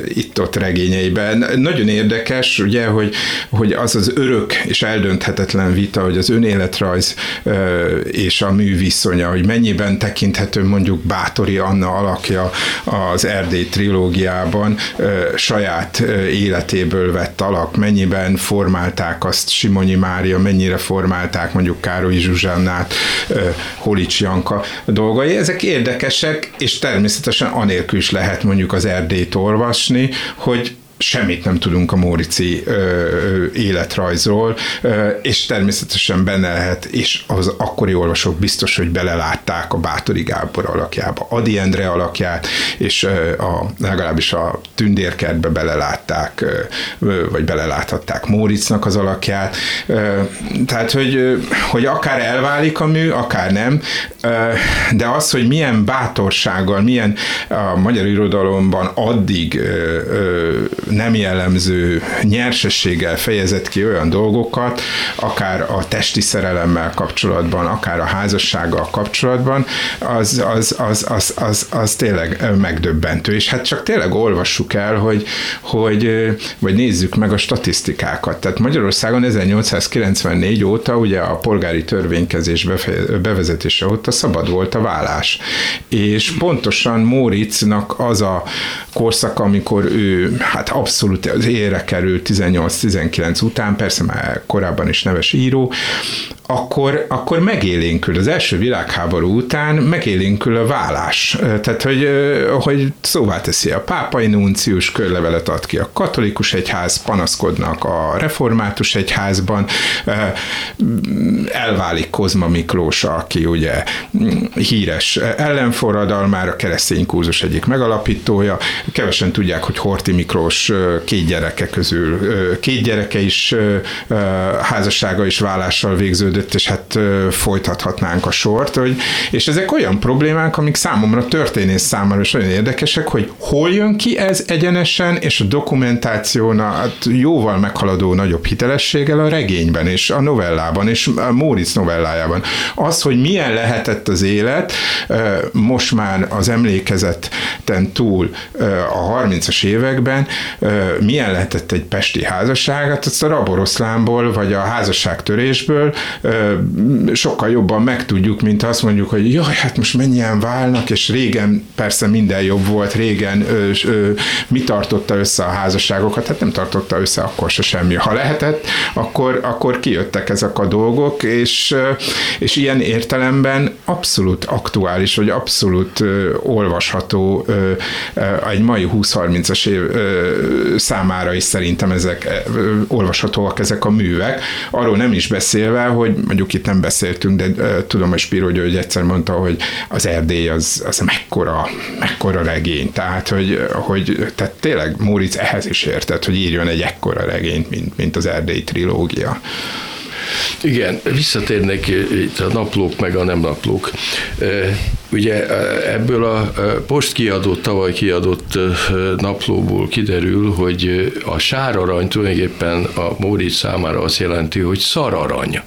itt-ott regényeiben. Nagyon érdekes, ugye, hogy, hogy az az örök és eldönthetetlen vita, hogy az önéletrajz és a mű viszonya, hogy mennyiben tekinthető mondjuk Bátori Anna alakja az Erdély trilógiában saját életéből vett alak, mennyiben formálták azt Simonyi Mária, mennyire formálták mondjuk Károly Zsuzsannát, Holics Janka dolgai. Ezek érdekesek, és természetesen anélkül is lehet mondjuk az Erdélyt olvasni, hogy hogy semmit nem tudunk a Mórici ö, életrajzról, ö, és természetesen benne lehet, és az akkori olvasók biztos, hogy belelátták a Bátori Gábor alakjába, Adi Endre alakját, és ö, a, legalábbis a tündérkertbe belelátták, ö, vagy beleláthatták Móricnak az alakját. Ö, tehát, hogy, hogy akár elválik a mű, akár nem, ö, de az, hogy milyen bátorsággal, milyen a magyar irodalomban addig ö, ö, nem jellemző nyersességgel fejezett ki olyan dolgokat, akár a testi szerelemmel kapcsolatban, akár a házassággal kapcsolatban, az, az, az, az, az, az tényleg megdöbbentő. És hát csak tényleg olvassuk el, hogy, hogy vagy nézzük meg a statisztikákat. Tehát Magyarországon 1894 óta ugye a polgári törvénykezés bevezetése óta szabad volt a vállás. És pontosan Móricnak az a korszak, amikor ő hát abszolút az ére került 18-19 után, persze már korábban is neves író, akkor, akkor megélénkül, az első világháború után megélénkül a vállás. Tehát, hogy, hogy szóvá teszi a pápai nuncius, körlevelet ad ki a katolikus egyház, panaszkodnak a református egyházban, elválik Kozma Miklós, aki ugye híres ellenforradalmár, a keresztény kurzus egyik megalapítója. Kevesen tudják, hogy Horti Miklós két gyereke közül, két gyereke is házassága és vállással végződött és hát folytathatnánk a sort, hogy, és ezek olyan problémák, amik számomra történész számára is olyan érdekesek, hogy hol jön ki ez egyenesen, és a dokumentációna hát jóval meghaladó nagyobb hitelességgel a regényben, és a novellában, és a Móricz novellájában. Az, hogy milyen lehetett az élet, most már az emlékezeten túl a 30-as években, milyen lehetett egy pesti házasság, hát azt a raboroszlánból, vagy a házasságtörésből sokkal jobban megtudjuk, mint azt mondjuk, hogy jaj, hát most mennyien válnak, és régen persze minden jobb volt, régen ö, ö, mi tartotta össze a házasságokat, hát nem tartotta össze akkor se semmi. Ha lehetett, akkor, akkor kijöttek ezek a dolgok, és, és ilyen értelemben abszolút aktuális, vagy abszolút ö, olvasható ö, egy mai 20-30-as év ö, számára is szerintem ezek ö, olvashatóak ezek a művek. Arról nem is beszélve, hogy mondjuk itt nem beszéltünk, de uh, tudom, hogy Spiro György egyszer mondta, hogy az Erdély az, az mekkora, mekkora regény. Tehát, hogy, hogy tehát tényleg Móricz ehhez is értett, hogy írjon egy ekkora regényt, mint, mint az Erdély trilógia. Igen, visszatérnek itt a naplók meg a nem naplók. Ugye ebből a post kiadott, tavaly kiadott naplóból kiderül, hogy a sárarany tulajdonképpen a Móricz számára azt jelenti, hogy szararany.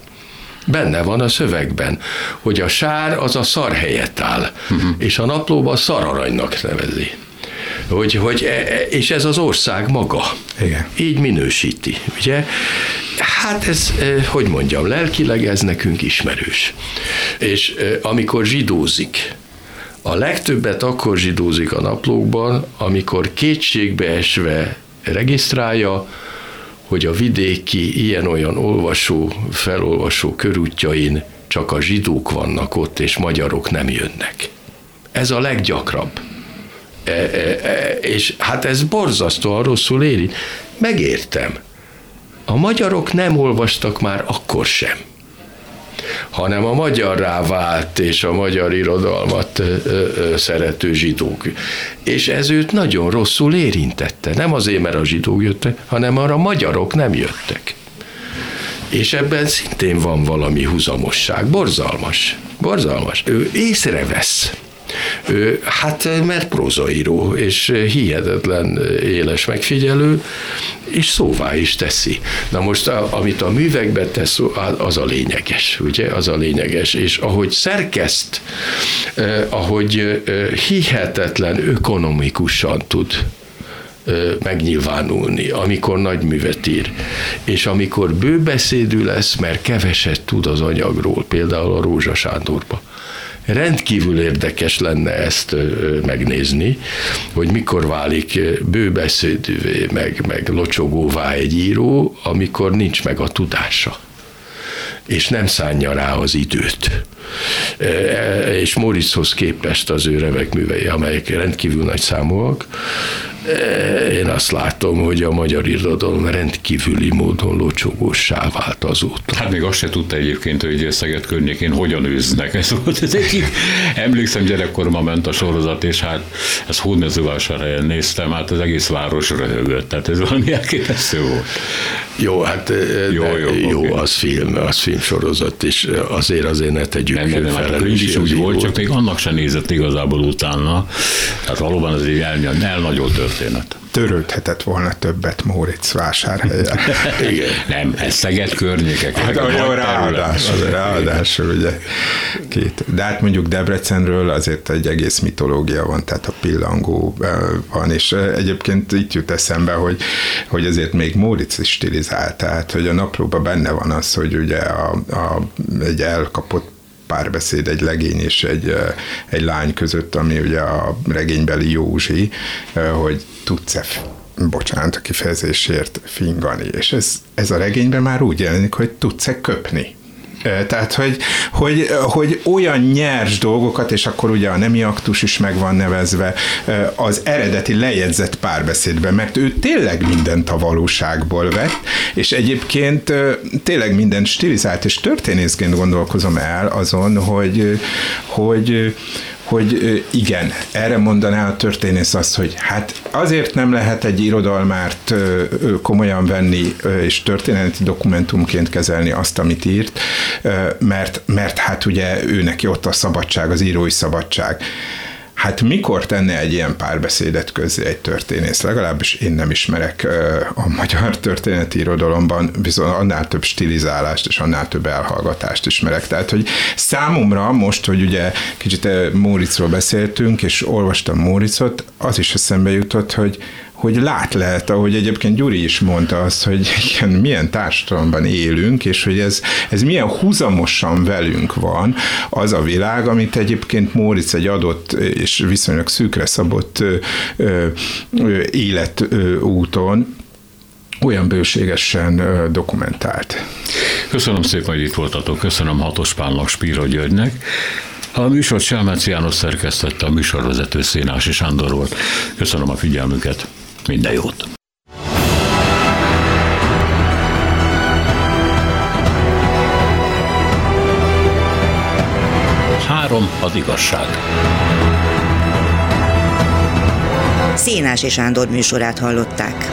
Benne van a szövegben, hogy a sár az a szar helyett áll, uh-huh. és a naplóban a szararanynak nevezi. Hogy, hogy, e, e, és ez az ország maga. Igen. Így minősíti, ugye? Hát ez, e, hogy mondjam, lelkileg ez nekünk ismerős. És amikor zsidózik, a legtöbbet akkor zsidózik a naplókban, amikor kétségbeesve regisztrálja, hogy a vidéki ilyen-olyan olvasó, felolvasó körútjain csak a zsidók vannak ott, és magyarok nem jönnek. Ez a leggyakrabb. E, e, e, és hát ez borzasztóan rosszul éri. Megértem. A magyarok nem olvastak már akkor sem. hanem a magyarrá vált és a magyar irodalmat szerető zsidók. És ez őt nagyon rosszul érintette. Nem azért, mert a zsidók jöttek, hanem arra a magyarok nem jöttek. És ebben szintén van valami húzamosság. Borzalmas. Borzalmas. Ő észrevesz hát mert prózaíró, és hihetetlen éles megfigyelő, és szóvá is teszi. Na most, amit a művekbe tesz, az a lényeges, ugye, az a lényeges, és ahogy szerkeszt, ahogy hihetetlen ökonomikusan tud megnyilvánulni, amikor nagy művet ír, és amikor bőbeszédű lesz, mert keveset tud az anyagról, például a Rózsa Sándorba rendkívül érdekes lenne ezt megnézni, hogy mikor válik bőbeszédűvé, meg, meg locsogóvá egy író, amikor nincs meg a tudása és nem szánja rá az időt. E, és Moritzhoz képest az ő remek művei, amelyek rendkívül nagy számúak, én azt látom, hogy a magyar irodalom rendkívüli módon locsogósá vált azóta. Hát még azt se tudta egyébként, hogy Szeged környékén hogyan őznek. Ez volt az egyik. Emlékszem, gyerekkoromban ment a sorozat, és hát ezt Hódmezővásárhelyen néztem, hát az egész város röhögött, tehát ez valami elképesztő volt. Jó, hát jó, jó, jó okay. az film, az film sorozat, és azért azért ne tegyük nem, nem, nem, hát a is úgy volt, csak még annak sem nézett igazából utána. Tehát valóban az egy el, elnagyolt történet. Törődhetett volna többet Móricz vásárhelyen. Igen. Nem, ez Szeged környékek. Hát, jó, ráadásul, ráadásul ugye két. De hát mondjuk Debrecenről azért egy egész mitológia van, tehát a pillangó van, és egyébként itt jut eszembe, hogy, hogy azért még Móricz is stilizált, tehát hogy a naplóban benne van az, hogy ugye a, a, egy elkapott párbeszéd egy legény és egy, egy lány között, ami ugye a regénybeli Józsi, hogy tudsz-e bocsánat a kifejezésért, fingani. És ez, ez a regényben már úgy jelenik, hogy tudsz-e köpni. Tehát, hogy, hogy, hogy olyan nyers dolgokat, és akkor ugye a nemi aktus is meg van nevezve az eredeti lejegyzett párbeszédben, mert ő tényleg mindent a valóságból vett, és egyébként tényleg minden stilizált, és történészként gondolkozom el azon, hogy, hogy hogy igen, erre mondaná a történész azt, hogy hát azért nem lehet egy irodalmárt komolyan venni és történeti dokumentumként kezelni azt, amit írt, mert, mert hát ugye ő neki ott a szabadság, az írói szabadság. Hát mikor tenne egy ilyen párbeszédet közzé egy történész? Legalábbis én nem ismerek a magyar történeti irodalomban bizony annál több stilizálást és annál több elhallgatást ismerek. Tehát, hogy számomra most, hogy ugye kicsit Móriczról beszéltünk, és olvastam Móricot, az is eszembe jutott, hogy hogy lát lehet, ahogy egyébként Gyuri is mondta azt, hogy igen, milyen társadalomban élünk, és hogy ez, ez milyen húzamosan velünk van az a világ, amit egyébként Móricz egy adott és viszonylag szűkre szabott életúton olyan bőségesen dokumentált. Köszönöm szépen, hogy itt voltatok. Köszönöm Hatos Pálnak, Spíra Györgynek. A műsor Selmec János szerkesztette, a műsorvezető Szénási Sándor volt. Köszönöm a figyelmüket. Minden jót! Három az igazság. Szénási Sándor műsorát hallották.